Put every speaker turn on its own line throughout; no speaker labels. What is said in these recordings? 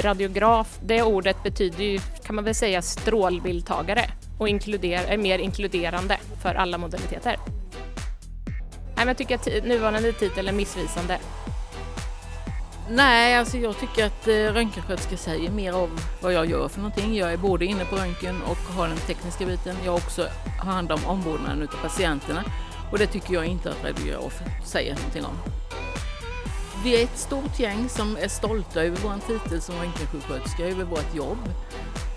radiograf, det ordet betyder ju, kan man väl säga, strålbildtagare och inkluder, är mer inkluderande för alla modaliteter. Nej, men jag tycker att nuvarande titel är missvisande.
Nej, alltså jag tycker att eh, röntgensköterska säger mer av vad jag gör för någonting. Jag är både inne på röntgen och har den tekniska biten. Jag också har hand om omvårdnaden utav patienterna och det tycker jag inte att radiograf säger någonting om. Vi är ett stort gäng som är stolta över vår titel som röntgensjuksköterska, över vårt jobb.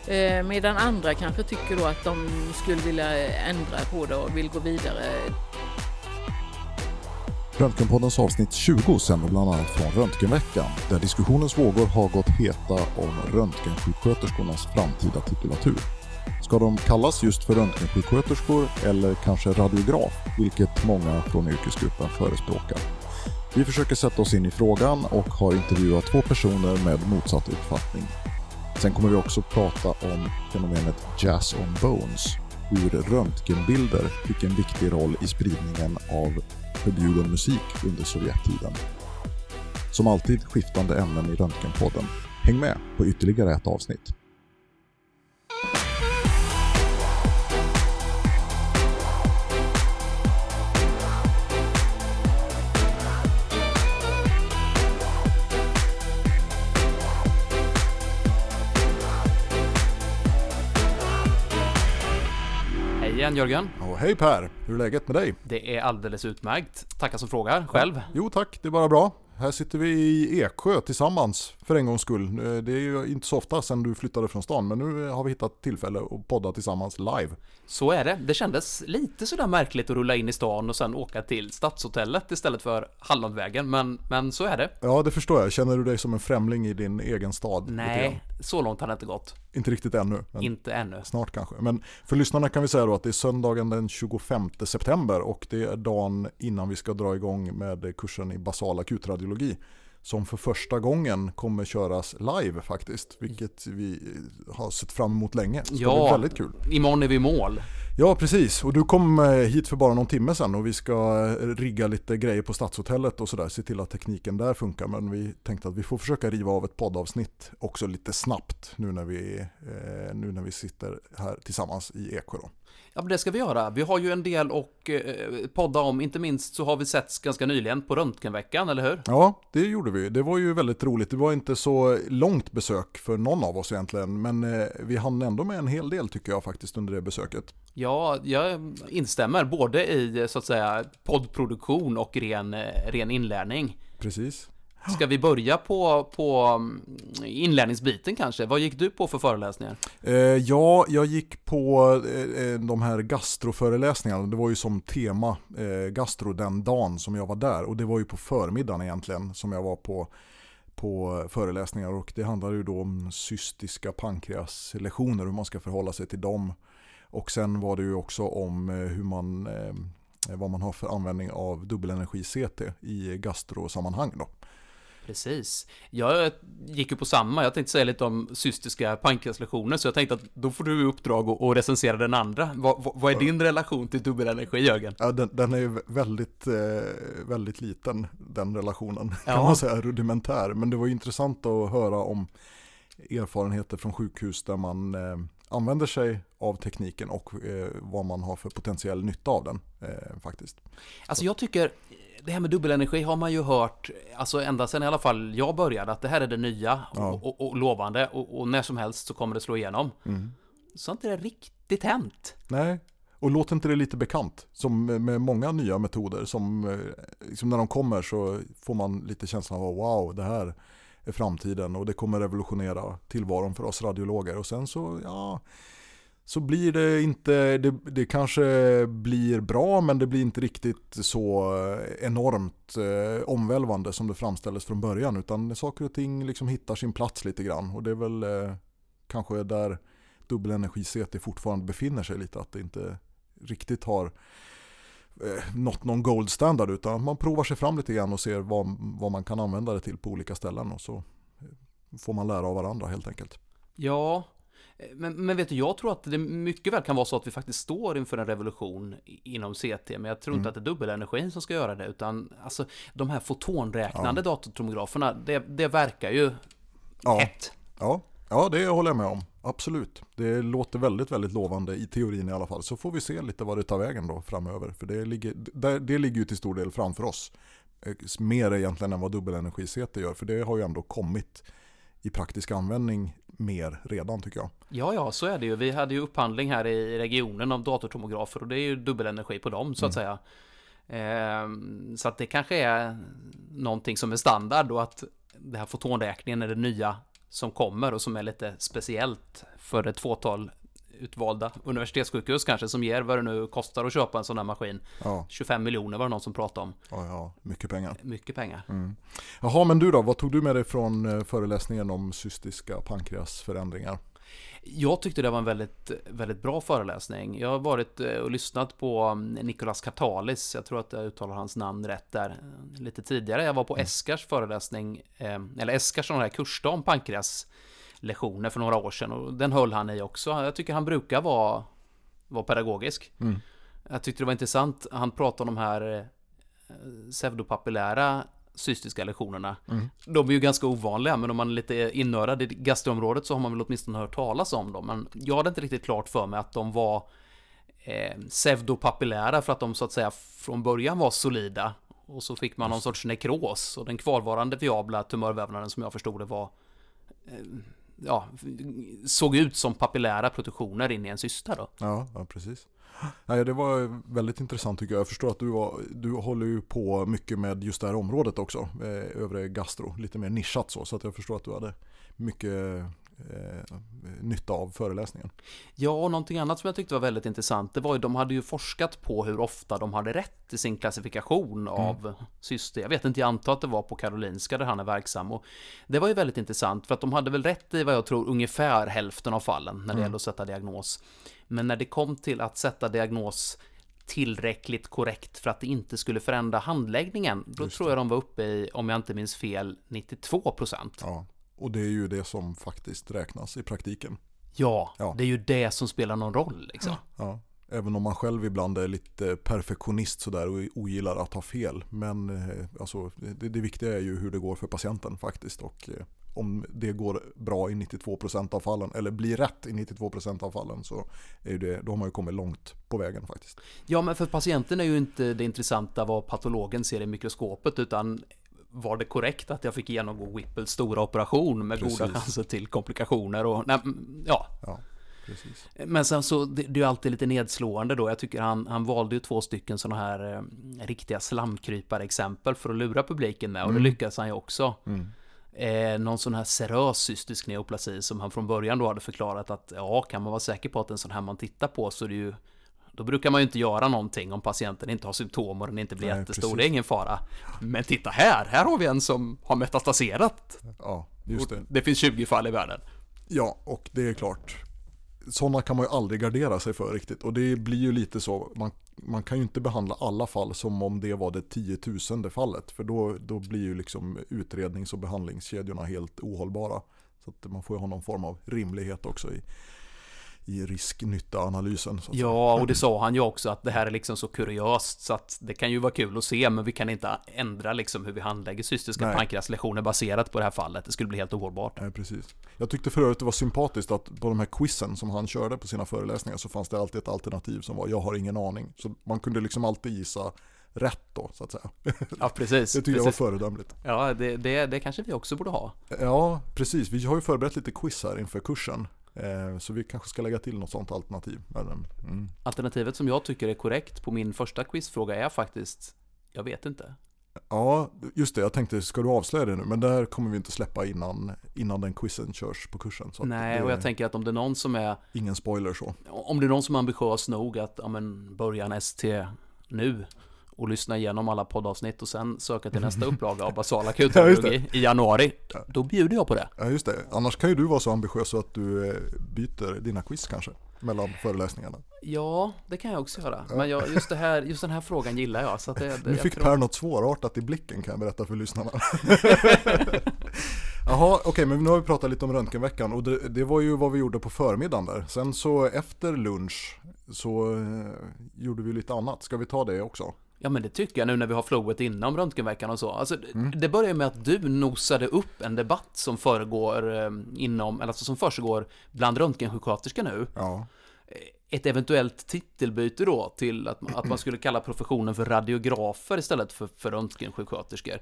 Eh, medan andra kanske tycker då att de skulle vilja ändra på det och vill gå vidare.
Röntgenpoddens avsnitt 20 sänder bland annat från Röntgenveckan där diskussionens vågor har gått heta om röntgensjuksköterskornas framtida titulatur. Ska de kallas just för röntgensjuksköterskor eller kanske radiograf, vilket många från yrkesgruppen förespråkar? Vi försöker sätta oss in i frågan och har intervjuat två personer med motsatt uppfattning. Sen kommer vi också prata om fenomenet Jazz on Bones, hur röntgenbilder fick en viktig roll i spridningen av förbjuden musik under Sovjettiden. Som alltid skiftande ämnen i Röntgenpodden. Häng med på ytterligare ett avsnitt.
Igen Jörgen.
Och hej Per! Hur är läget med dig?
Det är alldeles utmärkt. Tackar som frågar. Själv?
Jo tack, det är bara bra. Här sitter vi i Eksjö tillsammans för en gångs skull. Eh, Det är ju inte så ofta sedan du flyttade från stan, men nu har vi hittat tillfälle att podda tillsammans live.
Så är det. Det kändes lite sådär märkligt att rulla in i stan och sen åka till Stadshotellet istället för Hallonvägen, men, men så är det.
Ja, det förstår jag. Känner du dig som en främling i din egen stad?
Nej, så långt har det inte gått.
Inte riktigt ännu.
Inte ännu.
Snart kanske. Men för lyssnarna kan vi säga då att det är söndagen den 25 september och det är dagen innan vi ska dra igång med kursen i basal akutradiologi. Som för första gången kommer köras live faktiskt. Vilket vi har sett fram emot länge. Så det
Ja.
blir väldigt kul.
Imorgon är vi i mål.
Ja precis, och du kom eh, hit för bara någon timme sedan och vi ska eh, rigga lite grejer på Stadshotellet och sådär. Se till att tekniken där funkar. Men vi tänkte att vi får försöka riva av ett poddavsnitt också lite snabbt nu när vi, eh, nu när vi sitter här tillsammans i Eksjö.
Ja, men det ska vi göra. Vi har ju en del och eh, podda om, inte minst så har vi setts ganska nyligen på Röntgenveckan, eller hur?
Ja, det gjorde vi. Det var ju väldigt roligt. Det var inte så långt besök för någon av oss egentligen. Men eh, vi hann ändå med en hel del tycker jag faktiskt under det besöket.
Ja, jag instämmer både i så att säga poddproduktion och ren, eh, ren inlärning.
Precis.
Ska vi börja på, på mm, inlärningsbiten kanske? Vad gick du på för föreläsningar?
Eh, ja, jag gick på eh, eh, de här gastroföreläsningarna. Det var ju som tema eh, gastro den dagen som jag var där. Och det var ju på förmiddagen egentligen som jag var på, på föreläsningar. Och det handlade ju då om cystiska pankreaslektioner, hur man ska förhålla sig till dem. Och sen var det ju också om eh, hur man, eh, vad man har för användning av dubbelenergi-CT i gastrosammanhang då.
Precis. Jag gick ju på samma, jag tänkte säga lite om cystiska pankreaslesioner, så jag tänkte att då får du i uppdrag att recensera den andra. Vad, vad, vad är din relation till dubbelenergi, Jörgen?
Ja, den, den är ju väldigt, eh, väldigt liten, den relationen. Kan
Ja.
man säga, rudimentär. Men det var ju intressant att höra om erfarenheter från sjukhus där man eh, använder sig av tekniken och eh, vad man har för potentiell nytta av den eh, faktiskt.
Alltså jag tycker, det här med dubbelenergi har man ju hört, alltså ända sedan i alla fall jag började, att det här är det nya och,
Ja.
och, och lovande och, och när som helst så kommer det slå igenom. Så har inte det riktigt hänt.
Nej, och låter inte det lite bekant? Som med många nya metoder som eh, liksom när de kommer så får man lite känslan av wow, det här är framtiden och det kommer revolutionera tillvaron för oss radiologer. Och sen så, ja, så blir det inte, det, det kanske blir bra men det blir inte riktigt så eh, enormt eh, omvälvande som det framställdes från början. Utan saker och ting liksom hittar sin plats lite grann. Och det är väl eh, kanske där dubbelenergi-CT fortfarande befinner sig lite. Att det inte riktigt har eh, nått någon gold standard utan man provar sig fram lite grann och ser vad, vad man kan använda det till på olika ställen och så eh, får man lära av varandra helt enkelt.
Ja, men, men vet du, jag tror att det mycket väl kan vara så att vi faktiskt står inför en revolution inom CT, men jag tror inte att det är dubbelenergin som ska göra det, utan alltså de här fotonräknande datortomograferna, det, det verkar ju
Ja.
hett.
Ja, ja, det håller jag med om. Absolut. Det låter väldigt, väldigt lovande i teorin i alla fall. Så får vi se lite vad det tar vägen då framöver. För det ligger, det, det ligger ju till stor del framför oss. Eh, Mer egentligen än vad dubbelenergi-CT gör. För det har ju ändå kommit i praktisk användning mer redan tycker jag.
Ja, ja, så är det ju. Vi hade ju upphandling här i regionen av datortomografer och det är ju dubbelenergi på dem så att säga. Ehm, så att det kanske är någonting som är standard och att det här fotonräkningen är det nya som kommer och som är lite speciellt för ett fåtal utvalda universitetssjukhus kanske som ger vad det nu kostar att köpa en sån här maskin.
Ja,
25 miljoner var det någon som pratade om.
ja, ja mycket pengar.
Mycket pengar.
Jaha, men du då? Vad tog du med dig från eh, föreläsningen om cystiska pankreasförändringar?
Jag tyckte det var en väldigt, väldigt bra föreläsning. Jag har varit eh, och lyssnat på mm, Nicolas Katalis, jag tror att jag uttalar hans namn rätt där, eh, lite tidigare. Jag var på Eskars föreläsning, eller Eskars sån här kursdag om pankreaslektioner för några år sedan och den höll han i också. Jag tycker han brukar vara, vara pedagogisk.
Mm.
Jag tyckte det var intressant, han pratade om de här eh, pseudopapillära cystiska lektionerna.
Mm.
De är ju ganska ovanliga, men om man är lite inörad i gastroområdet så har man väl åtminstone hört talas om dem. Men jag hade inte riktigt klart för mig att de var eh, pseudopapillära för att de så att säga från början var solida. Och så fick man någon sorts nekros och den kvarvarande viabla tumörvävnaden som jag förstod det var eh, ja, såg ut som papillära protektioner in i en cysta då.
Ja, ja precis. Ja, det var väldigt intressant tycker jag. Jag förstår att du, var, du håller ju på mycket med just det här området också. Eh, övre gastro, lite mer nischat så. Så att jag förstår att du hade mycket eh, nytta av föreläsningen.
Ja, och någonting annat som jag tyckte var väldigt intressant, det var ju de hade ju forskat på hur ofta de hade rätt i sin klassifikation av syster. Jag vet inte, jag antar att det var på Karolinska där han är verksam. Och det var ju väldigt intressant, för att de hade väl rätt i vad jag tror ungefär hälften av fallen när det gäller att sätta diagnos. Men när det kom till att sätta diagnos tillräckligt korrekt för att det inte skulle förändra handläggningen, då tror jag de var uppe i, om jag inte minns fel, 92 procent.
Ja, och det är ju det som faktiskt räknas i praktiken.
Ja,
Ja.
det är ju det som spelar någon roll liksom.
Ja, även om man själv ibland är lite perfektionist sådär och ogillar att ha fel. Men eh, alltså, det, det viktiga är ju hur det går för patienten faktiskt. Och eh, om det går bra i 92% av fallen, eller blir rätt i 92% av fallen, så är det, då har man ju kommit långt på vägen faktiskt.
Ja, men för patienten är ju inte det intressanta vad patologen ser i mikroskopet, utan var det korrekt att jag fick genomgå Whipples stora operation med goda
Precis.
chanser till komplikationer och nej, mm, ja.
Ja.
Men sen så, det, det är ju alltid lite nedslående då. Jag tycker han, han valde ju två stycken sådana här eh, riktiga slamkrypare-exempel för att lura publiken med och det lyckades han ju också.
Mm.
Eh, någon sån här serös cystisk neoplasi som han från början då hade förklarat att ja, kan man vara säker på att en sån här man tittar på så är det ju då brukar man ju inte göra någonting om patienten inte har symptom och den inte blir
Nej,
jättestor.
precis.
Det är ingen fara. Men titta här, här har vi en som har metastaserat.
Ja, just det.
Och det finns 20 fall i världen.
Ja, och det är klart. Sådana kan man ju aldrig gardera sig för riktigt. Och det blir ju lite så, man, man kan ju inte behandla alla fall som om det var det tiotusende fallet. För då, då blir ju liksom utrednings och behandlingskedjorna helt ohållbara. Så att man får ju ha någon form av rimlighet också i, i risk-nytta-analysen.
Ja, och det sa han ju också att det här är liksom så kuriöst så att det kan ju vara kul att se, men vi kan inte ändra liksom hur vi handlägger cystiska
Nej.
pankreaslesioner baserat på det här fallet. Det skulle bli helt ohållbart.
Nej, precis. Jag tyckte för övrigt det var sympatiskt att på de här quizen som han körde på sina föreläsningar så fanns det alltid ett alternativ som var jag har ingen aning. Så man kunde liksom alltid gissa rätt då så att säga.
Ja, precis.
Det tyckte jag var föredömligt.
Ja, det, det, det kanske vi också borde ha.
Ja, precis. Vi har ju förberett lite quiz här inför kursen. Eh, Så vi kanske ska lägga till något sånt alternativ. Mm.
Alternativet som jag tycker är korrekt på min första quizfråga är faktiskt, jag vet inte.
Ja, just det. Jag tänkte, ska du avslöja det nu? Men där kommer vi inte släppa innan, innan den quizen körs på kursen.
Nej,
det
och jag tänker att om det är någon som är,
ingen spoiler så.
om det är någon som är ambitiös nog att, ja men, börja en ST nu och lyssna igenom alla poddavsnitt och sen söka till nästa upplaga av basal
Ja,
akutradiologi i januari, då bjuder jag på det.
Ja, just det. Annars kan ju du vara så ambitiös så att du eh, byter dina quiz kanske. Mellan föreläsningarna.
Ja, det kan jag också göra. Men jag, just, det här, just den här frågan gillar jag. Så att det,
Nu fick
tror-
Per något svårartat i blicken kan jag berätta för lyssnarna. Jaha, okej, men nu har vi pratat lite om röntgenveckan och det, det var ju vad vi gjorde på förmiddagen där. Sen så efter lunch så eh, gjorde vi lite annat. Ska vi ta det också?
Ja men det tycker jag nu när vi har flowet inom röntgenveckan och så. Alltså, mm. Det börjar med att du nosade upp en debatt som föregår eh, inom, eller alltså som försiggår bland röntgensjuksköterskor nu.
Ja.
Eh, ett eventuellt titelbyte då till att, att man skulle kalla professionen för radiografer istället för, för röntgensjuksköterskor.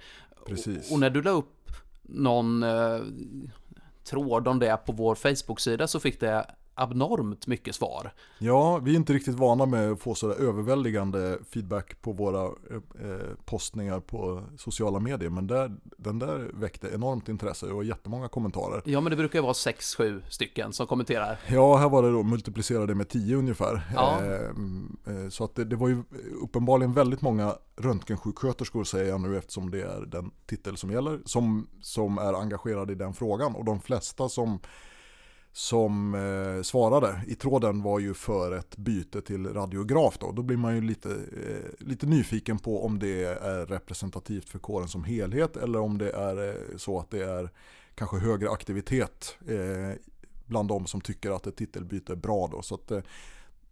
Precis.
Och, och när du la upp någon eh, tråd om det på vår Facebook-sida så fick det abnormt mycket svar.
Ja, vi är inte riktigt vana med att få sådär överväldigande feedback på våra eh, postningar på sociala medier. Men där, den där väckte enormt intresse och jättemånga kommentarer.
Ja, men det brukar ju vara 6-7 stycken som kommenterar.
Ja, här var det då multiplicerade med 10 ungefär.
Ja.
Eh, eh, så att det, det, var ju uppenbarligen väldigt många röntgensjuksköterskor säger jag nu eftersom det är den titel som gäller, som, som är engagerade i den frågan. Och de flesta som som eh, svarade i tråden var ju för ett byte till radiograf då. Då blir man ju lite, eh, lite nyfiken på om det är representativt för kåren som helhet eller om det är eh, så att det är kanske högre aktivitet eh, bland de som tycker att ett titelbyte är bra då. Så att, eh,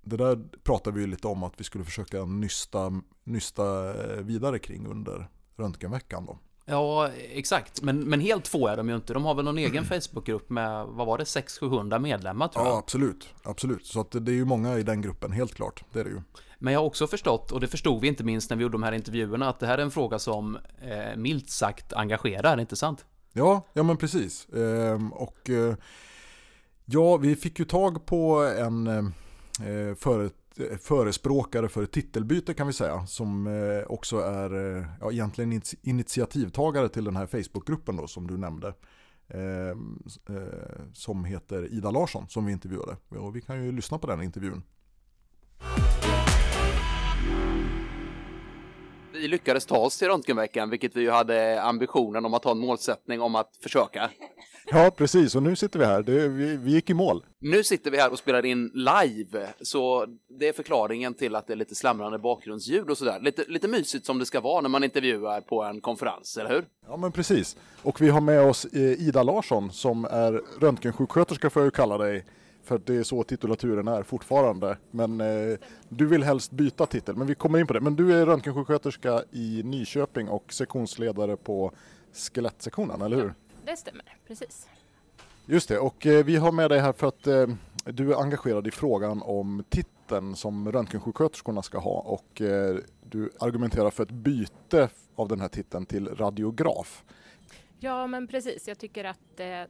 det där pratade vi ju lite om att vi skulle försöka nysta, nysta eh, vidare kring under röntgenveckan då.
Ja, exakt. Men, men helt två är de ju inte. De har väl någon egen Facebookgrupp med, vad var det, 600-700 medlemmar tror jag.
Ja, absolut. Absolut. Så att det är ju många i den gruppen, helt klart. Det är det ju.
Men jag har också förstått, och det förstod vi inte minst när vi gjorde de här intervjuerna, att det här är en fråga som eh, milt sagt engagerar, inte sant?
Ja, ja men precis. Ehm, och eh, ja, vi fick ju tag på en eh, före Eh, förespråkare för ett titelbyte kan vi säga. Som eh, också är eh, ja, egentligen initiativtagare till den här Facebookgruppen då som du nämnde. Eh, eh, som heter Ida Larsson som vi intervjuade. Och vi kan ju lyssna på den intervjun.
Vi lyckades ta oss till röntgenveckan, vilket vi ju hade ambitionen om att ha en målsättning om att försöka.
Ja, precis. Och nu sitter vi här. Det, vi, vi gick i mål.
Nu sitter vi här och spelar in live, så det är förklaringen till att det är lite slamrande bakgrundsljud och sådär. Lite, lite mysigt som det ska vara när man intervjuar på en konferens, eller hur?
Ja, men precis. Och vi har med oss eh, Ida Larsson som är röntgensjuksköterska, får jag kalla dig. För det är så titulaturen är fortfarande. Men eh, du vill helst byta titel, men vi kommer in på det. Men du är röntgensjuksköterska i Nyköping och sektionsledare på skelettsektionen, eller hur?
det stämmer, precis.
Just det, och eh, vi har med dig här för att eh, du är engagerad i frågan om titeln som röntgensjuksköterskorna ska ha och eh, du argumenterar för ett byte av den här titeln till radiograf.
Ja, men precis. Jag tycker att det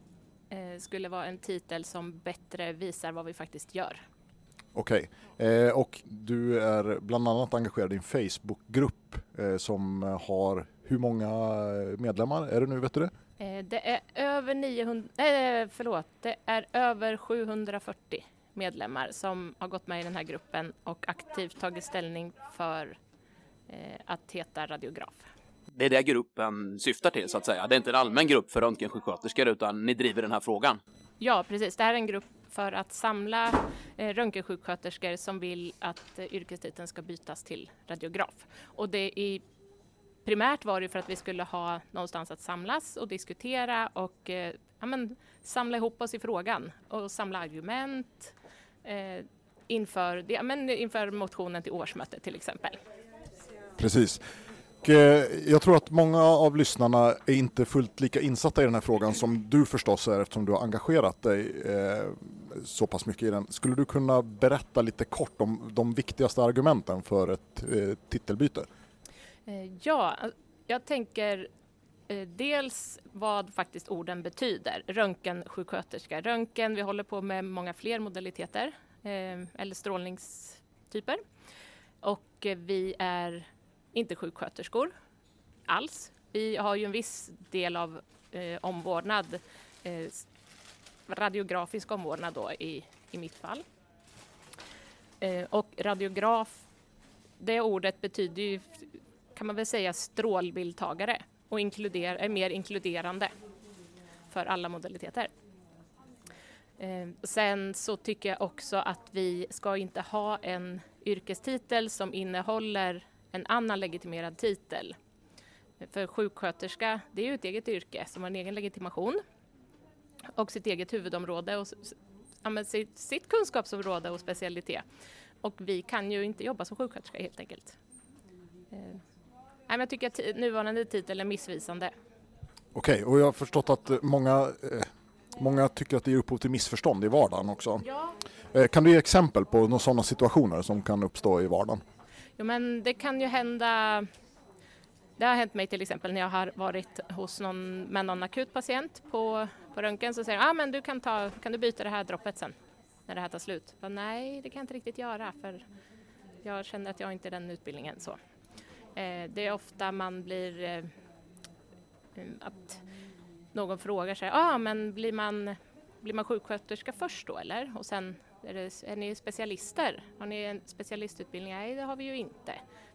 skulle vara en titel som bättre visar vad vi faktiskt gör.
Okej, okay. och du är bland annat engagerad i en Facebookgrupp som har hur många medlemmar är det nu, vet du det?
Eh, det är över 900, eh, förlåt, det är över 740 medlemmar som har gått med i den här gruppen och aktivt tagit ställning för eh, att heta radiograf.
Det är det gruppen syftar till så att säga. Det är inte en allmän grupp för röntgensjuksköterskor utan ni driver den här frågan.
Ja, precis. Det här är en grupp för att samla eh, röntgensjuksköterskor som vill att eh, yrkestiteln ska bytas till radiograf. Och det är i primärt var det för att vi skulle ha någonstans att samlas och diskutera och eh, ja, men, samla ihop oss i frågan och samla argument eh, inför, ja, men, inför motionen till årsmötet till exempel.
Precis. Och, eh, jag tror att många av lyssnarna är inte fullt lika insatta i den här frågan som du förstås är eftersom du har engagerat dig eh, så pass mycket i den. Skulle du kunna berätta lite kort om de viktigaste argumenten för ett eh, titelbyte?
Eh, ja, jag tänker eh, dels vad faktiskt orden betyder. Röntgensjuksköterska. Röntgen, vi håller på med många fler modaliteter eh, eller strålningstyper. Och vi är inte sjuksköterskor alls. Vi har ju en viss del av eh, omvårdnad, eh, radiografisk omvårdnad då i, i mitt fall. Eh, och radiograf, det ordet betyder ju kan man väl säga strålbildtagare och inkluder, är mer inkluderande för alla modaliteter. Eh, sen så tycker jag också att vi ska inte ha en yrkestitel som innehåller en annan legitimerad titel. För sjuksköterska, det är ju ett eget yrke som har en egen legitimation och sitt eget huvudområde och ja, sitt, sitt kunskapsområde och specialitet. Och vi kan ju inte jobba som sjuksköterska helt enkelt. Eh, men jag tycker att nuvarande titel är missvisande.
Okej, och jag har förstått att eh, många, eh, många tycker att det ger upphov till missförstånd i vardagen också.
Ja.
Eh, kan du ge exempel på några sådana situationer som kan uppstå i vardagen?
Jo, men det kan ju hända det har hänt mig till exempel när jag har varit hos någon med någon akut patient på, på röntgen så säger ah, men du kan, ta, kan du byta det här droppet sen när det här tar slut? Bara, nej, det kan jag inte riktigt göra för jag känner att jag inte är den utbildningen. Så. Eh, det är ofta man blir eh, att någon frågar sig, ah, men blir man, blir man sjuksköterska först då eller? Och sen är, det, är ni specialister? Har ni en specialistutbildning? Nej, det har vi ju inte.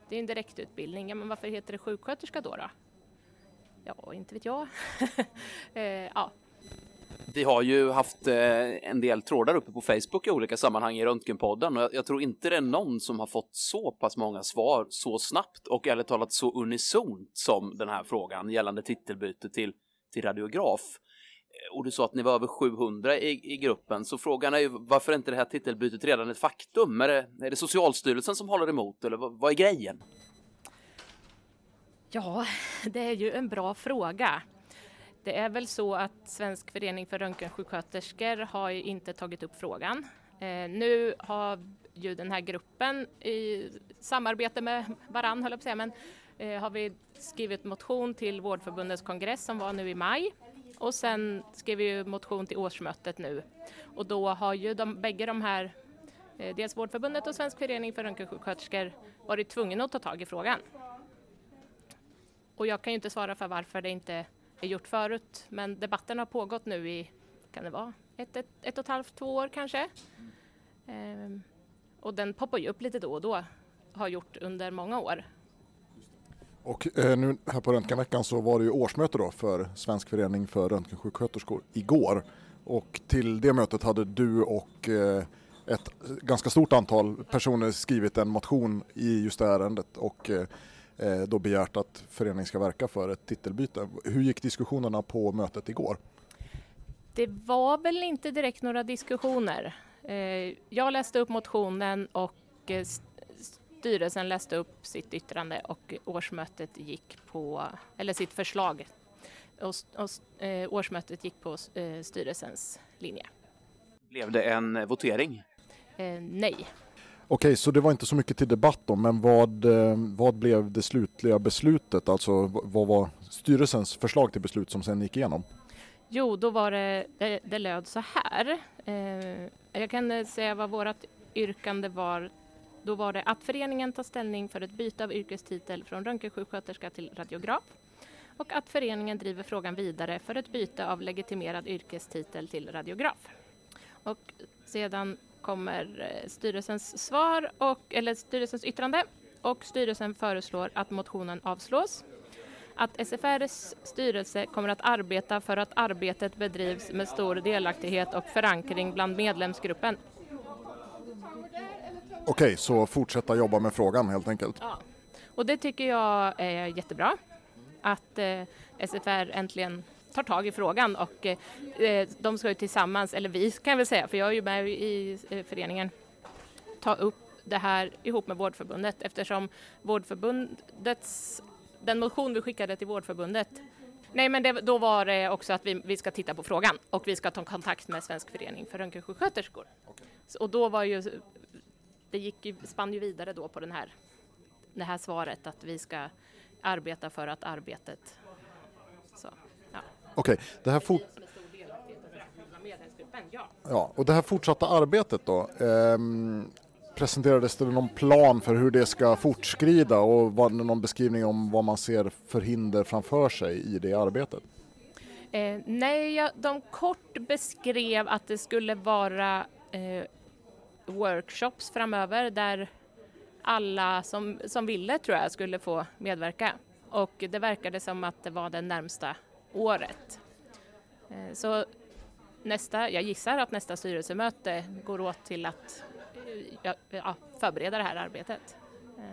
Det är en direktutbildning. Ja, men varför heter det sjuksköterska då? då? Ja, inte vet jag. eh, ja.
Vi har ju haft eh, en del trådar uppe på Facebook i olika sammanhang i Röntgenpodden och jag, jag tror inte det är någon som har fått så pass många svar så snabbt och ärligt talat så unisont som den här frågan gällande titelbyte till, till radiograf och du sa att ni var över 700 i, i gruppen, så frågan är ju varför är inte det här titelbytet redan ett faktum? Är det, är det Socialstyrelsen som håller emot eller vad, vad är grejen?
Ja, det är ju en bra fråga. Det är väl så att Svensk förening för röntgensjuksköterskor har ju inte tagit upp frågan. Eh, nu har ju den här gruppen i samarbete med varann, höll jag på att säga, men eh, har vi skrivit motion till Vårdförbundets kongress som var nu i maj och sen skrev vi motion till årsmötet nu. Och då har ju de, bägge de här, eh, dels Vårdförbundet och Svensk förening för röntgensjuksköterskor, varit tvungna att ta tag i frågan. Och jag kan ju inte svara för varför det inte är gjort förut, men debatten har pågått nu i, kan det vara, ett, ett, ett och ett halvt, två år kanske. Ehm, och den poppar ju upp lite då och då, har gjort under många år.
Och eh, nu här på Röntgenveckan så var det ju årsmöte då för Svensk förening för röntgensjuksköterskor igår. Och till det mötet hade du och eh, ett ganska stort antal personer skrivit en motion i just det här ärendet och eh, då begärt att föreningen ska verka för ett titelbyte. Hur gick diskussionerna på mötet igår?
Det var väl inte direkt några diskussioner. Jag läste upp motionen och styrelsen läste upp sitt yttrande och årsmötet gick på, eller sitt förslag och, och eh, årsmötet gick på eh, styrelsens linje.
Blev det en votering?
Eh, nej.
Okej, så det var inte så mycket till debatt då, men vad, eh, vad blev det slutliga beslutet? Alltså vad var styrelsens förslag till beslut som sen gick igenom?
Jo, då var det, det, det löd så här. Eh, jag kan säga vad vårt yrkande var då var det att föreningen tar ställning för ett byte av yrkestitel från röntgensjuksköterska till radiograf och att föreningen driver frågan vidare för ett byte av legitimerad yrkestitel till radiograf. Och sedan kommer eh, styrelsens svar, och, eller styrelsens yttrande och styrelsen föreslår att motionen avslås. Att SFRs styrelse kommer att arbeta för att arbetet bedrivs med stor delaktighet och förankring bland medlemsgruppen
Okej, så fortsätta jobba med frågan helt enkelt.
Ja. Och det tycker jag är jättebra. Att eh, SFR äntligen tar tag i frågan och eh, de ska ju tillsammans, eller vi kan jag väl säga, för jag är ju med i eh, föreningen, ta upp det här ihop med Vårdförbundet eftersom Vårdförbundets, den motion vi skickade till Vårdförbundet Nej, men det, då var det också att vi, vi ska titta på frågan och vi ska ta kontakt med Svensk förening för röntgensjuksköterskor. Okay. Och då var ju det gick ju, spann ju vidare då på den här, det här svaret att vi ska arbeta för att arbetet... Så,
ja. Okej, okay, det här fort... Ja, och det här fortsatta arbetet då. Eh, presenterades det någon plan för hur det ska fortskrida och var det någon beskrivning om vad man ser för hinder framför sig i det arbetet?
Eh, nej, de kort beskrev att det skulle vara eh, workshops framöver där alla som, som ville tror jag skulle få medverka och det verkade som att det var det närmsta året. Eh, så nästa, jag gissar att nästa styrelsemöte går åt till att ja, ja, förbereda det här arbetet.
Eh.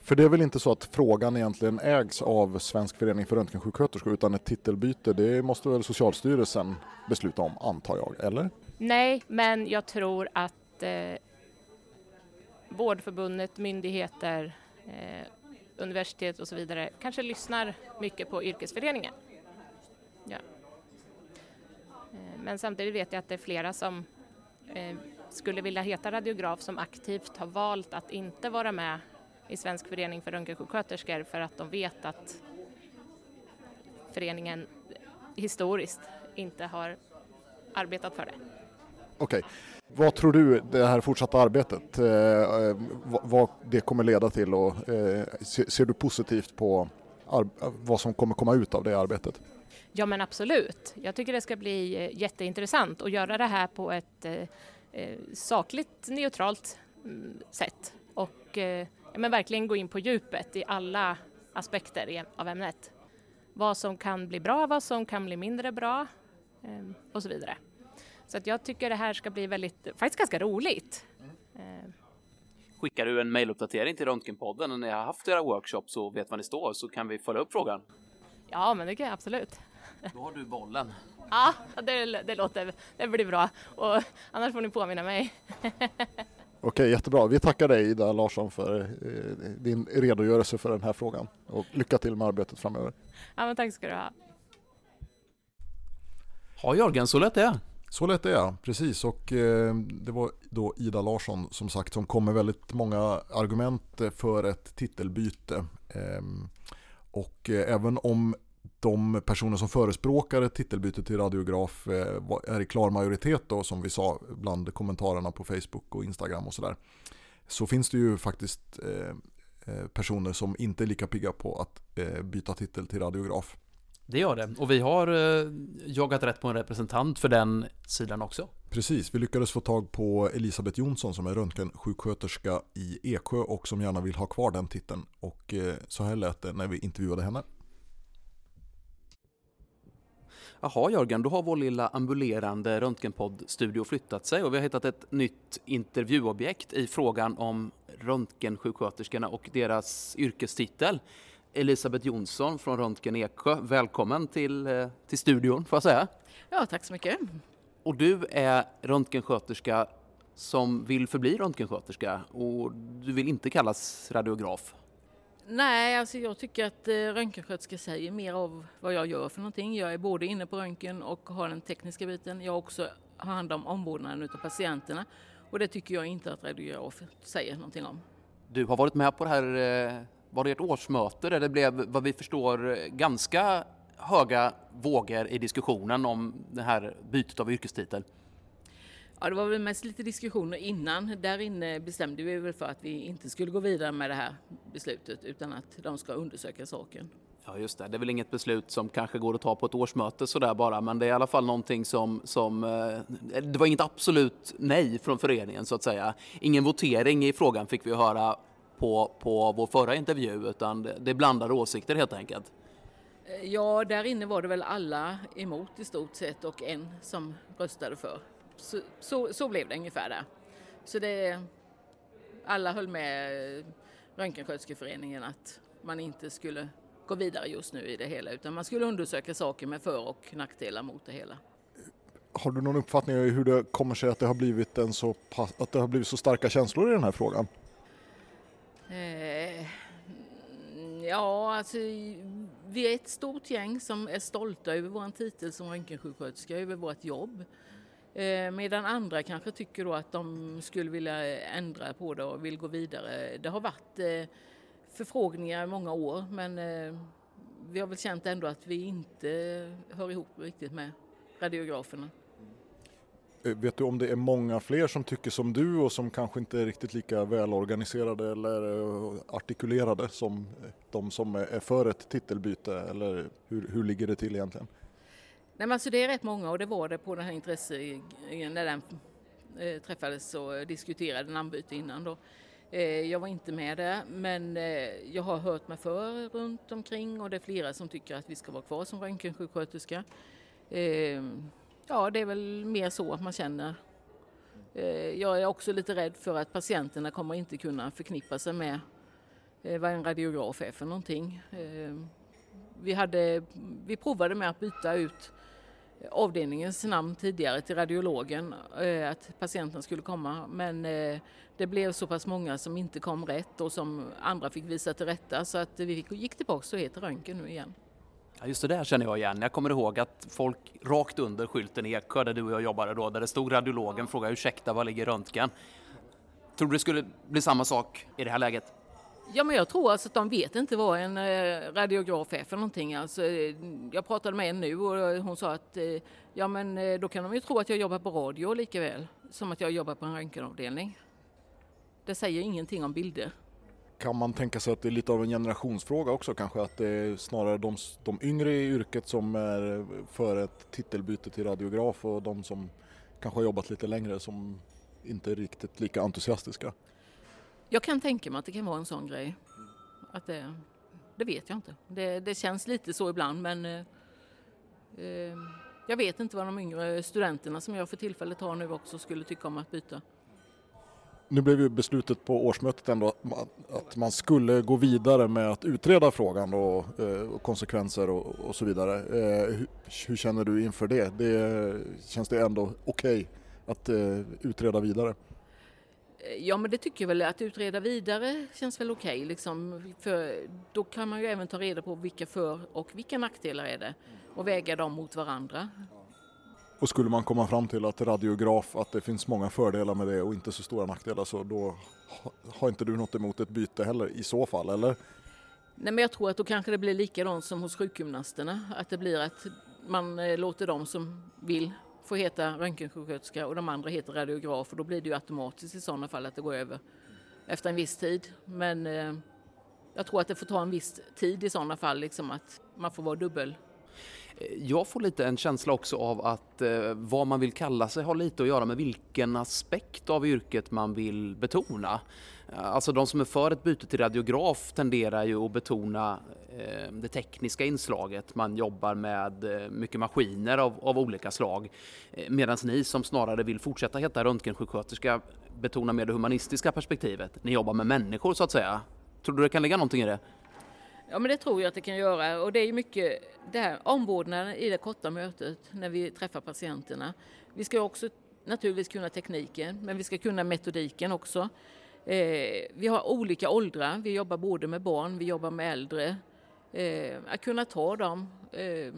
För det är väl inte så att frågan egentligen ägs av Svensk förening för röntgensjuksköterskor utan ett titelbyte det måste väl Socialstyrelsen besluta om antar jag, eller?
Nej, men jag tror att eh, Vårdförbundet, myndigheter eh, universitet och så vidare kanske lyssnar mycket på yrkesföreningen. Ja. Eh, men samtidigt vet jag att det är flera som eh, skulle vilja heta radiograf som aktivt har valt att inte vara med i Svensk förening för röntgensjuksköterskor för att de vet att föreningen historiskt inte har arbetat för det.
Okej. Vad tror du det här fortsatta arbetet, eh, eh vad det kommer leda till och eh, ser du positivt på vad som kommer komma ut av det arbetet?
Ja men absolut. Jag tycker det ska bli eh, jätteintressant att göra det här på ett eh, eh sakligt neutralt mm, sätt och eh, men verkligen gå in på djupet i alla aspekter av ämnet. Vad som kan bli bra, vad som kan bli mindre bra eh, och så vidare. Så att jag tycker det här ska bli väldigt, faktiskt ganska roligt. Mm.
Skickar du en mejluppdatering till Röntgenpodden när ni har haft era workshops och vet var ni står så kan vi följa upp frågan?
Ja, men det kan jag absolut.
Då har du bollen.
Ja, det, det låter, det blir bra. Och annars får ni påminna mig.
Okej, jättebra. Vi tackar dig Ida Larsson för eh, din redogörelse för den här frågan och lycka till med arbetet framöver.
Ja, men tack ska du ha.
Ja, Jörgen, så lätt är det.
Så lätt är det, precis. Och eh, det var då Ida Larsson som sagt som kom med väldigt många argument för ett titelbyte. Ehm, och eh, även om de personer som förespråkar ett titelbyte till radiograf eh, är i klar majoritet då som vi sa bland kommentarerna på Facebook och Instagram och sådär. Så finns det ju faktiskt eh, eh, personer som inte är lika pigga på att byta titel till radiograf.
Det gör det. Och vi har eh, jagat rätt på en representant för den sidan också.
Precis, vi lyckades få tag på Elisabeth Jonsson som är röntgensjuksköterska i Eksjö och som gärna vill ha kvar den titeln. Och eh, så här lät det när vi intervjuade henne.
Jaha Jörgen, då har vår lilla ambulerande röntgenpoddstudio flyttat sig och vi har hittat ett nytt intervjuobjekt i frågan om röntgensjuksköterskorna och deras yrkestitel. Elisabeth Jonsson från Röntgen Eksjö. Välkommen till, eh, till studion får jag säga.
Ja, tack så mycket.
Och du är röntgensköterska som vill förbli röntgensköterska och du vill inte kallas radiograf.
Nej, alltså jag tycker att eh, röntgensköterska säger mer av vad jag gör för någonting. Jag är både inne på röntgen och har den tekniska biten. Jag också har hand om omvårdnaden av patienterna och det tycker jag inte att radiograf säger någonting om.
Du har varit med på det här eh, var det ett årsmöte där det blev, vad vi förstår, ganska höga vågor i diskussionen om det här bytet av yrkestitel?
Ja, det var väl mest lite diskussioner innan. Där inne bestämde vi väl för att vi inte skulle gå vidare med det här beslutet utan att de ska undersöka saken.
Ja just det, det är väl inget beslut som kanske går att ta på ett årsmöte sådär bara men det är i alla fall någonting som, som eh, det var inget absolut nej från föreningen så att säga. Ingen votering i frågan fick vi höra på, på vår förra intervju utan det, det är blandade åsikter helt enkelt.
Eh, ja, där inne var det väl alla emot i stort sett och en som röstade för. Så, så, så blev det ungefär där. Så det, alla höll med Röntgensköterskeföreningen att man inte skulle gå vidare just nu i det hela utan man skulle undersöka saker med för och nackdelar mot det hela.
Har du någon uppfattning om hur det kommer sig att det har blivit, en så, att det har blivit så starka känslor i den här frågan?
Eh, ja, alltså vi är ett stort gäng som är stolta över vår titel som röntgensjuksköterska, över vårt jobb. Eh, medan andra kanske tycker då att de skulle vilja ändra på det och vill gå vidare. Det har varit eh, förfrågningar i många år men eh, vi har väl känt ändå att vi inte hör ihop riktigt med radiograferna.
Eh, vet du om det är många fler som tycker som du och som kanske inte är riktigt lika välorganiserade eller eh, artikulerade som eh, de som är för ett titelbyte eller hur, hur ligger det till egentligen?
Nej, men alltså det är rätt många och det var det på den här intresse när den träffades och diskuterade namnbyte innan då. Jag var inte med där men jag har hört mig för runt omkring och det är flera som tycker att vi ska vara kvar som röntgensjuksköterska. Ehm, Ja, det är väl mer så att man känner. Eh, jag är också lite rädd för att patienterna kommer inte kunna förknippa sig med eh, vad en radiograf är för någonting. Eh, vi, hade, vi provade med att byta ut avdelningens namn tidigare till radiologen, att patienten skulle komma. Men det blev så pass många som inte kom rätt och som andra fick visa till rätta så att vi gick tillbaka och heter röntgen nu igen.
Ja, just det där känner jag igen. Jag kommer ihåg att folk rakt under skylten i Eksjö där du och jag jobbade då, där det stod radiologen, frågade ursäkta, var ligger röntgen? Tror du det skulle bli samma sak i det här läget?
Ja, men jag tror alltså att de vet inte vad en eh, radiograf är för någonting. Alltså, eh, jag pratade med en nu och eh, hon sa att ja, men då kan de ju tro att jag jobbar på radio lika väl som att jag jobbar på en röntgenavdelning. Det säger ingenting om bilder.
Kan man tänka sig att det är lite av en generationsfråga också kanske? Att det är snarare de, de yngre i yrket som är för ett titelbyte till radiograf och de som kanske har jobbat lite längre som inte är riktigt lika entusiastiska?
Jag kan tänka mig att det kan vara en sån grej. Att det, det vet jag inte. Det, det känns lite så ibland men eh, eh, jag vet inte vad de yngre studenterna som jag för tillfället har nu också skulle tycka om att byta.
Nu blev ju beslutet på årsmötet ändå att man skulle gå vidare med att utreda frågan och, eh, och konsekvenser och, och, så vidare. Eh, hur, hur, känner du inför det? det känns det ändå okej okay att eh, utreda vidare?
Ja men det tycker jag väl att utreda vidare känns väl okej okay, liksom. För då kan man ju även ta reda på vilka för och vilka nackdelar är det och väga dem mot varandra.
Och skulle man komma fram till att radiograf, att det finns många fördelar med det och inte så stora nackdelar så då har inte du något emot ett byte heller i så fall eller?
Nej men jag tror att då kanske det blir likadant som hos sjukgymnasterna. Att det blir att man eh, låter dem som vill få heta röntgensjuksköterska och de andra heter radiograf och då blir det ju automatiskt i sådana fall att det går över efter en viss tid. Men eh, jag tror att det får ta en viss tid i sådana fall, liksom att man får vara dubbel
jag får lite en känsla också av att eh, vad man vill kalla sig har lite att göra med vilken aspekt av yrket man vill betona. Eh, alltså de som är för ett byte till radiograf tenderar ju att betona eh, det tekniska inslaget. Man jobbar med eh, mycket maskiner av, av olika slag. Eh, Medan ni som snarare vill fortsätta heta röntgensjuksköterska betonar mer det humanistiska perspektivet. Ni jobbar med människor så att säga. Tror du det kan ligga någonting i det?
Ja men det tror jag att det kan göra och det är ju mycket det här omvårdnaden i det korta mötet när vi träffar patienterna. Vi ska också naturligtvis kunna tekniken men vi ska kunna metodiken också. Eh, vi har olika åldrar, vi jobbar både med barn, vi jobbar med äldre. Eh, att kunna ta dem, eh,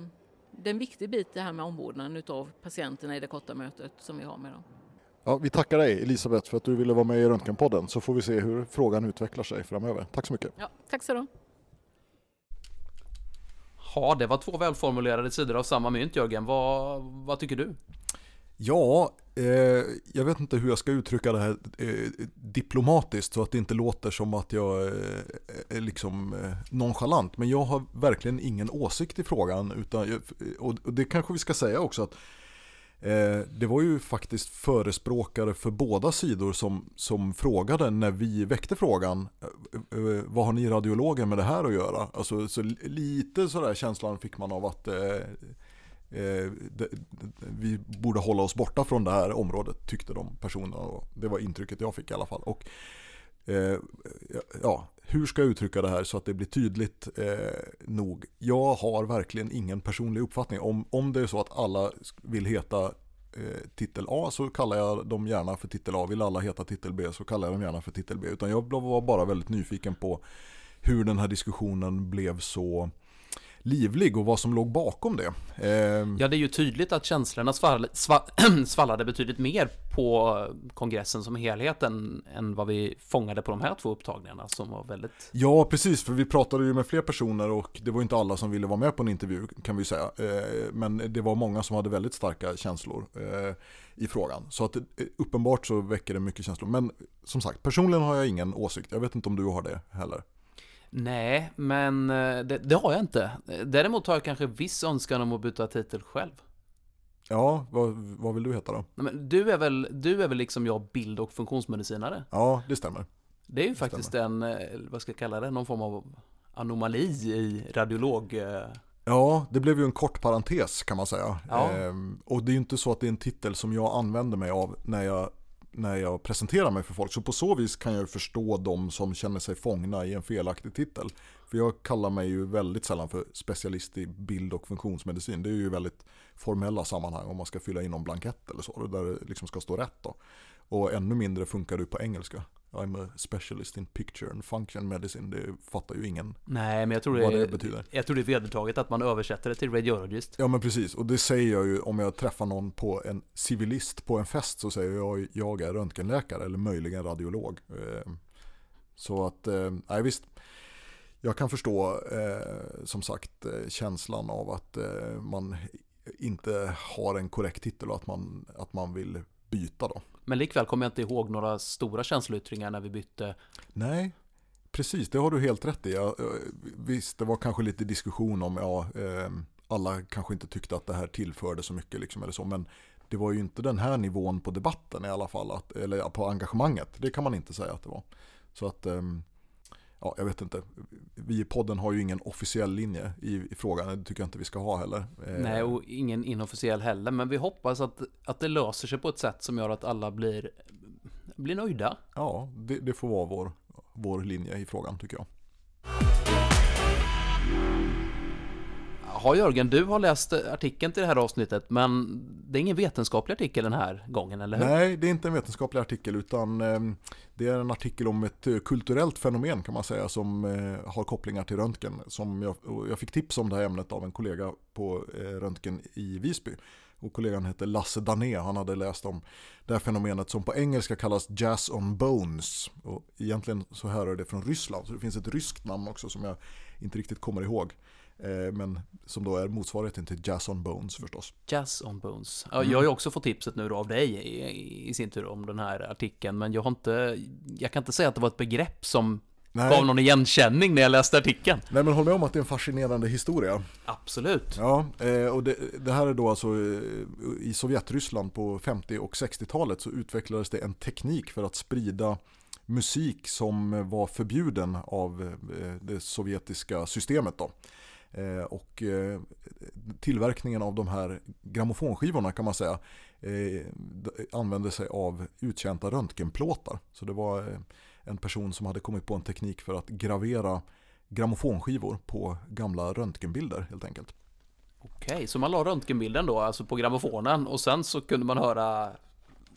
det är en viktig bit det här med omvårdnaden av patienterna i det korta mötet som vi har med dem.
Ja, vi tackar dig Elisabeth för att du ville vara med i Röntgenpodden så får vi se hur frågan utvecklar sig framöver. Tack så mycket.
Ja, tack så du
Ja, det var två välformulerade sidor av samma mynt Jörgen. Vad, vad tycker du?
Ja, eh, jag vet inte hur jag ska uttrycka det här eh, diplomatiskt så att det inte låter som att jag eh, är liksom eh, nonchalant. Men jag har verkligen ingen åsikt i frågan. Utan, och det kanske vi ska säga också att Eh, Eh, det var ju faktiskt förespråkare för båda sidor som, som frågade när vi väckte frågan eh, eh, Vad har ni radiologer med det här att göra? Alltså, så lite sådär känslan fick man av att eh, det, vi borde hålla oss borta från det här området tyckte de personerna. Det var intrycket jag fick i alla fall. Och, eh, ja, hur ska jag uttrycka det här så att det blir tydligt eh, nog? Jag har verkligen ingen personlig uppfattning. Om, om det är så att alla vill heta eh, titel A så kallar jag dem gärna för titel A. Vill alla heta titel B så kallar jag dem gärna för titel B. Utan jag var bara väldigt nyfiken på hur den här diskussionen blev så livlig och vad som låg bakom det.
Eh... Ja, det är ju tydligt att känslorna svall, svallade betydligt mer på kongressen som helhet än, än vad vi fångade på de här två upptagningarna som var väldigt...
Ja, precis, för vi pratade ju med fler personer och det var inte alla som ville vara med på en intervju kan vi säga. Eh, men det var många som hade väldigt starka känslor eh, i frågan. Så att eh, uppenbart så väcker det mycket känslor. Men som sagt, personligen har jag ingen åsikt. Jag vet inte om du har det heller.
Nej, men eh, det, det, har jag inte. Däremot har jag kanske viss önskan om att byta titel själv.
Ja, vad, vad vill du heta då?
Men du, är väl, du är väl liksom jag bild och funktionsmedicinare?
Ja, det stämmer.
Det är ju det faktiskt stämmer. en, eh, vad ska jag kalla det, någon form av anomali i radiolog... Eh.
Ja, det blev ju en kort parentes kan man säga. Ja. Ehm, och det är ju inte så att det är en titel som jag använder mig av när jag när jag presenterar mig för folk. Så på så vis kan jag förstå de som känner sig fångna i en felaktig titel. För jag kallar mig ju väldigt sällan för specialist i bild och funktionsmedicin. Det är ju väldigt formella sammanhang om man ska fylla in någon blankett eller så, där det liksom ska stå rätt då. Och ännu mindre funkar det på engelska. I'm a specialist in picture and function medicine. Det fattar ju ingen
Nej, men jag tror
vad
det,
det betyder.
jag tror det är vedertaget att man översätter det till radiologist.
Ja men precis, och det säger jag ju om jag träffar någon på en civilist på en fest så säger jag jag är röntgenläkare eller möjligen radiolog. Eh, Så att, eh, nej visst. Jag kan förstå eh, som sagt eh, känslan av att eh, man inte har en korrekt titel och att man, att man vill byta då.
Men likväl kommer jag inte ihåg några stora känsloyttringar när vi bytte.
Nej, precis det har du helt rätt i. Ja, eh, visst, det var kanske lite diskussion om, ja, eh, alla kanske inte tyckte att det här tillförde så mycket liksom eller så, men det var ju inte den här nivån på debatten i alla fall, att, eller på engagemanget. Det kan man inte säga att det var. Så att, ehm, ja, jag vet inte. Vi i podden har ju ingen officiell linje i, i frågan, det tycker jag inte vi ska ha heller. Eh,
Nej, och ingen inofficiell heller. Men vi hoppas att, att det löser sig på ett sätt som gör att alla blir, blir nöjda.
Ja, det, det får vara vår, vår linje i frågan tycker jag.
Ja, Jörgen, du har läst artikeln till det här avsnittet, men det är ingen vetenskaplig artikel den här gången, eller hur?
Nej, det är inte en vetenskaplig artikel utan ehm, det är en artikel om ett eh, kulturellt fenomen kan man säga som eh, har kopplingar till röntgen. Som jag, jag fick tips om det här ämnet av en kollega på eh, röntgen i Visby. Och kollegan hette Lasse Dané, han hade läst om det här fenomenet som på engelska kallas jazz on bones. Och egentligen så härrör det från Ryssland, så det finns ett ryskt namn också som jag inte riktigt kommer ihåg. Eh, men som då är motsvarigheten till Jazz on Bones förstås.
Jazz on Bones. Ja, Jag har ju också fått tipset nu då av dig i, i sin tur om den här artikeln, men jag har inte, jag kan inte säga att det var ett begrepp som
Nej.
gav någon igenkänning när jag läste artikeln.
Nej men håll med om att det är en fascinerande historia.
Absolut.
Ja, eh, och det, det här är då alltså eh, i Sovjetryssland på 50 och 60-talet så utvecklades det en teknik för att sprida musik som var förbjuden av det sovjetiska systemet då. Eh, och eh, tillverkningen av de här grammofonskivorna kan man säga eh, använde sig av uttjänta röntgenplåtar. Så det var en person som hade kommit på en teknik för att gravera grammofonskivor på gamla röntgenbilder helt enkelt.
Okej, så man la röntgenbilden då, alltså på grammofonen, och sen så kunde man höra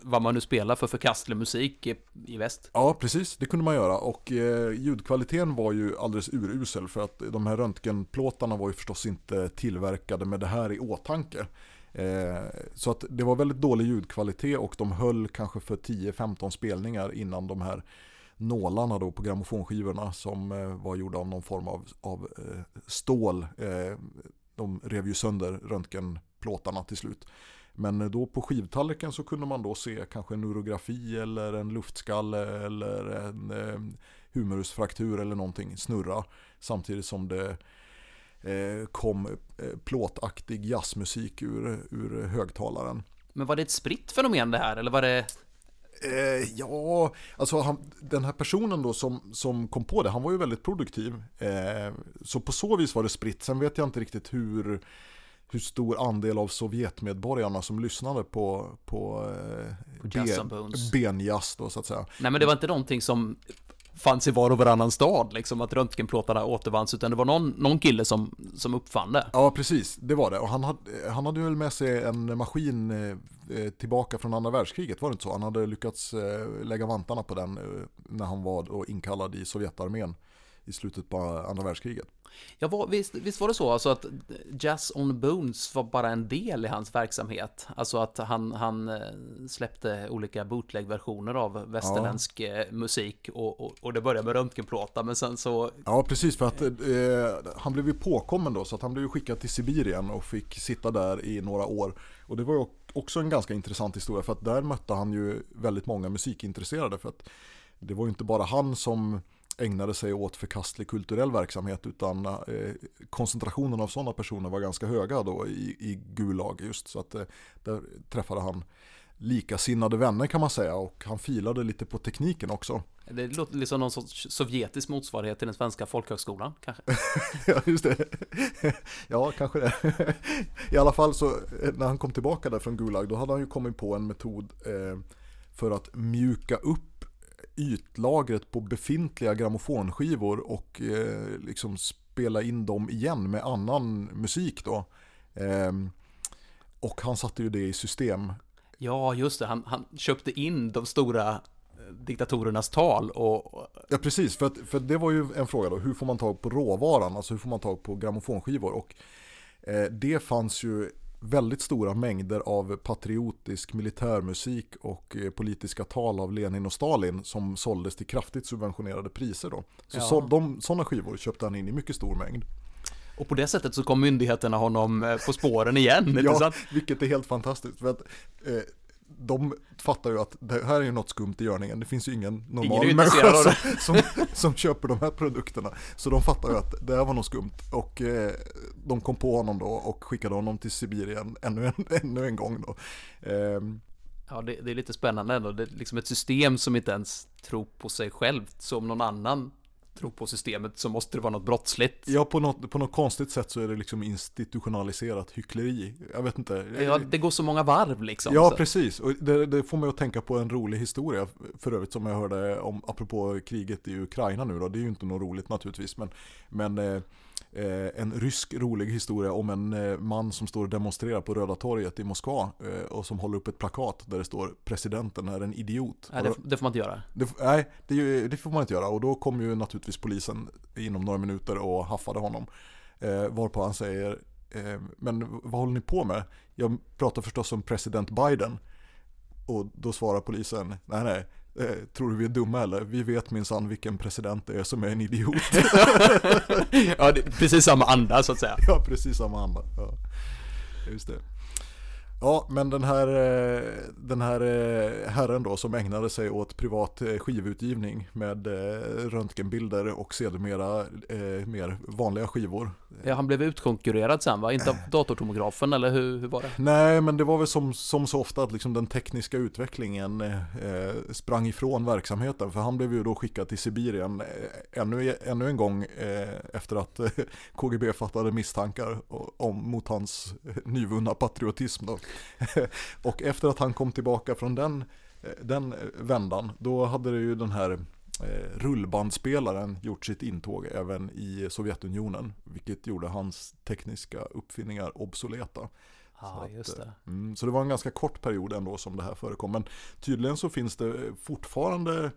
vad man nu spelar för förkastlig musik i, i väst.
Ja, precis. Det kunde man göra. Och eh, ljudkvaliteten var ju alldeles urusel för att de här röntgenplåtarna var ju förstås inte tillverkade med det här i åtanke. Eh, så att det var väldigt dålig ljudkvalitet och de höll kanske för 10-15 spelningar innan de här nålarna då på grammofonskivorna som eh, var gjorda av någon form av, av eh, stål. Eh, de rev ju sönder röntgenplåtarna till slut. Men då på skivtallriken så kunde man då se kanske en urografi eller en luftskalle eller en eh, humerusfraktur eller någonting snurra. Samtidigt som det eh, kom eh, plåtaktig jazzmusik ur, ur högtalaren.
Men var det ett spritt fenomen det här, eller var det...
Eh, ja, alltså han, den här personen då som, som kom på det, han var ju väldigt produktiv. Eh, så på så vis var det spritt. Sen vet jag inte riktigt hur, hur stor andel av Sovjetmedborgarna som lyssnade på, på, eh,
Bones.
benjazz då så att säga.
Nej men det var inte någonting som fanns i var och varannan stad, liksom att röntgenplåtarna återvanns, utan det var någon, någon kille som, som uppfann det.
Ja, precis. Det var det. Och han hade, han hade väl med sig en maskin eh, tillbaka från andra världskriget, var det inte så? Han hade lyckats eh, lägga vantarna på den eh, när han var då inkallad i Sovjetarmén i slutet på andra världskriget.
Ja, var, visst, visst var det så, alltså att Jazz on Bones var bara en del i hans verksamhet? Alltså att han, han eh, släppte olika bootleg-versioner av västerländsk eh, musik och, och, och det började med röntgenplåtar, men sen så...
Ja, precis. För att eh, han blev ju påkommen då, så att han blev skickad till Sibirien och fick sitta där i några år. Och det var ju också en ganska intressant historia, för att där mötte han ju väldigt många musikintresserade. För att det var ju inte bara han som ägnade sig åt förkastlig kulturell verksamhet utan eh, koncentrationen av sådana personer var ganska höga då i, i Gulag just så att eh, där träffade han likasinnade vänner kan man säga och han filade lite på tekniken också.
Det låter liksom någon sorts sovjetisk motsvarighet till den svenska folkhögskolan, kanske?
ja, just det. ja, kanske det. I alla fall så eh, när han kom tillbaka där från Gulag då hade han ju kommit på en metod eh, för att mjuka upp ytlagret på befintliga grammofonskivor och eh, liksom spela in dem igen med annan musik då. Eh, och han satte ju det i system.
Ja, just det. Han, han köpte in de stora eh, diktatorernas tal och...
Ja precis, för, att, för det var ju en fråga då, hur får man tag på råvaran, alltså hur får man tag på grammofonskivor? Och eh, det fanns ju väldigt stora mängder av patriotisk militärmusik och eh, politiska tal av Lenin och Stalin som såldes till kraftigt subventionerade priser då. Så,
Ja.
så de, sådana skivor köpte han in i mycket stor mängd.
Och på det sättet så kom myndigheterna honom eh, på spåren igen,
Ja, vilket är helt fantastiskt. För att, eh, de fattar ju att det här är ju något skumt i görningen. Det finns ju ingen
Ingen
normal
ju
människa som, som, som köper de här produkterna. Så de fattar ju att det här var något skumt. Och eh, de kom på honom då och skickade honom till Sibirien ännu en, ännu en gång då. Ehm,
Ja, det, det är lite spännande ändå. Det är liksom ett system som inte ens tror på sig självt. Så om någon annan tror på systemet så måste det vara något brottsligt.
ja, på något, på något konstigt sätt så är det liksom institutionaliserat hyckleri. Jag vet inte.
Ja, det går så många varv liksom.
Ja,
så.
precis. Och det, det får mig att tänka på en rolig historia för övrigt som jag hörde om, apropå kriget i Ukraina nu då. Det är ju inte något roligt naturligtvis, men, men eh, en rysk rolig historia om en eh, man som står och demonstrerar på Röda torget i Moskva eh, och som håller upp ett plakat där det står presidenten är en idiot.
Nej, det, det får man inte göra.
Det, nej, det, det får man inte göra och då kom ju naturligtvis polisen inom några minuter och haffade honom. Eh, varpå han säger, eh, men vad håller ni på med? Jag pratar förstås om president Biden. Och då svarar polisen, nej nej, eh, tror du vi är dumma eller? Vi vet minsann vilken president det är som är en idiot.
ja, precis samma anda så att säga.
ja, precis samma anda. Ja, just det. Ja, men den här, eh, den här eh, herren då som ägnade sig åt privat eh, skivutgivning med röntgenbilder och sedermera eh, mer vanliga skivor.
Ja, han blev utkonkurrerad sen va? Inte av datortomografen eller hur, hur var det?
Nej, men det var väl som, som så ofta att liksom den tekniska utvecklingen eh, sprang ifrån verksamheten. För han blev ju då skickad till Sibirien ännu, ännu en gång eh, efter att KGB fattade misstankar om, mot hans nyvunna patriotism. Då. och efter att han kom tillbaka från den, eh, den eh, vändan, då hade det ju den här eh, rullbandspelaren gjort sitt intåg även i Sovjetunionen. Vilket gjorde hans tekniska uppfinningar obsoleta.
Ja,
Så att,
just det.
Mm, så det var en ganska kort period ändå som det här förekom. Men tydligen så finns det fortfarande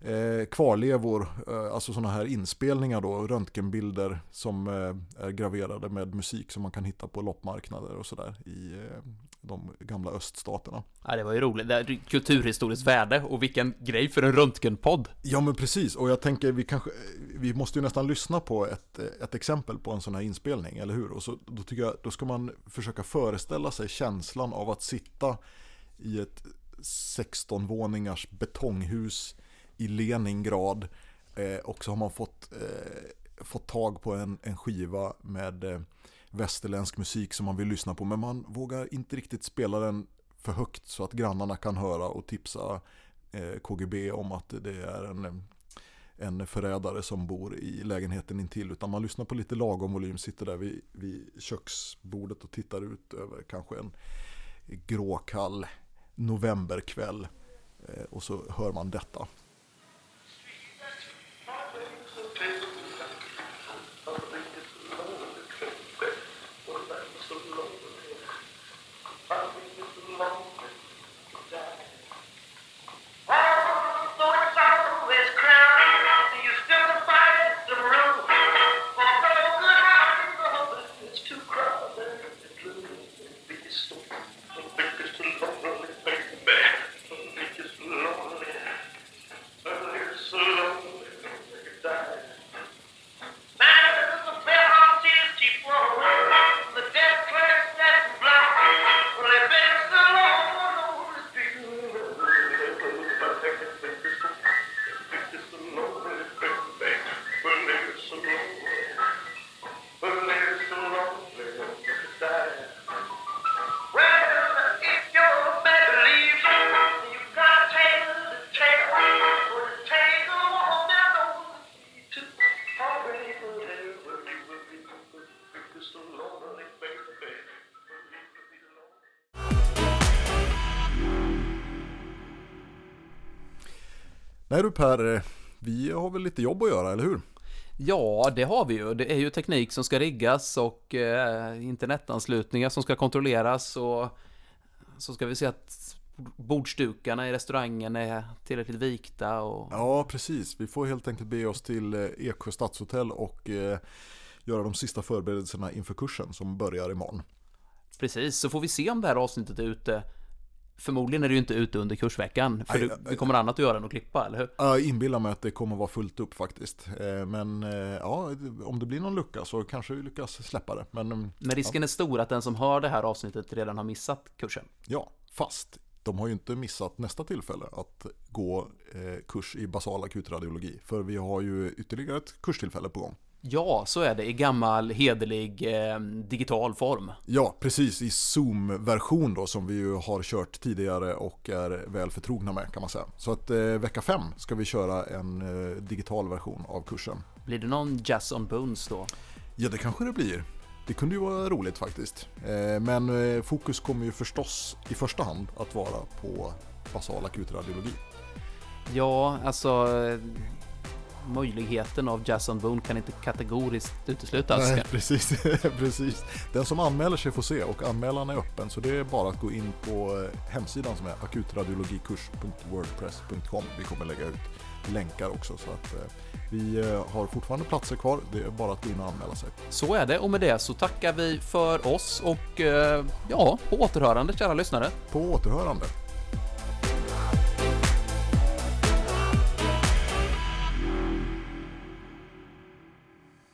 eh, kvarlevor, eh, alltså sådana här inspelningar då, röntgenbilder som eh, är graverade med musik som man kan hitta på loppmarknader och sådär i eh, de gamla öststaterna.
Ja, det var ju roligt. Det är kulturhistoriskt värde och vilken grej för en röntgenpodd.
Ja men precis, och jag tänker vi kanske, vi måste ju nästan lyssna på ett, ett exempel på en sån här inspelning, eller hur? Och så, då tycker jag, då ska man försöka föreställa sig känslan av att sitta i ett 16-våningars betonghus i Leningrad eh, och så har man fått, eh, fått tag på en, en skiva med eh, västerländsk musik som man vill lyssna på men man vågar inte riktigt spela den för högt så att grannarna kan höra och tipsa eh, KGB om att det är en, en förrädare som bor i lägenheten intill utan man lyssnar på lite lagom volym, sitter där vid, vid köksbordet och tittar ut över kanske en gråkall novemberkväll eh, och så hör man detta.
para
o do du Per, eh, vi har väl lite jobb att göra, eller hur?
Ja, det har vi ju. Det är ju teknik som ska riggas och eh, internetanslutningar som ska kontrolleras och så ska vi se att bordsdukarna i restaurangen är tillräckligt vikta och...
Ja, precis. Vi får helt enkelt be oss till eh, Eksjö stadshotell och eh, göra de sista förberedelserna inför kursen som börjar imorgon.
Precis, så får vi se om det här avsnittet är ute Förmodligen är ju inte ute under kursveckan, för
Nej,
det, det kommer annat att göra än att klippa, eller hur?
Jag inbillar mig att det kommer vara fullt upp faktiskt. Eh, Men eh, ja, om det blir någon lucka så kanske vi lyckas släppa det. Men mm,
Men risken är stor att den som hör det här avsnittet redan har missat kursen.
ja, fast de har ju inte missat nästa tillfälle att gå eh, kurs i basal akutradiologi. För vi har ju ytterligare ett kurstillfälle på gång.
Ja, så är det i gammal hederlig eh, digital form.
Ja, precis i Zoom-version då som vi ju har kört tidigare och är väl förtrogna med kan man säga. Så att eh, vecka fem ska vi köra en eh, digital version av kursen.
Blir det någon jazz on bones då?
Ja, det kanske det blir. Det kunde ju vara roligt faktiskt. Eh, men eh, fokus kommer ju förstås i första hand att vara på basal akutradiologi.
Ja, alltså möjligheten av jazz on bone kan inte kategoriskt uteslutas.
Nej, precis, precis. Den som anmäler sig får se och anmälan är öppen så det är bara att gå in på eh, hemsidan som är akutradiologikurs.wordpress.com. Vi kommer lägga ut länkar också så att eh, vi eh, har fortfarande platser kvar. Det är bara att gå in och anmäla sig.
Så är det och med det så tackar vi för oss och ja, på återhörande kära lyssnare.
På återhörande.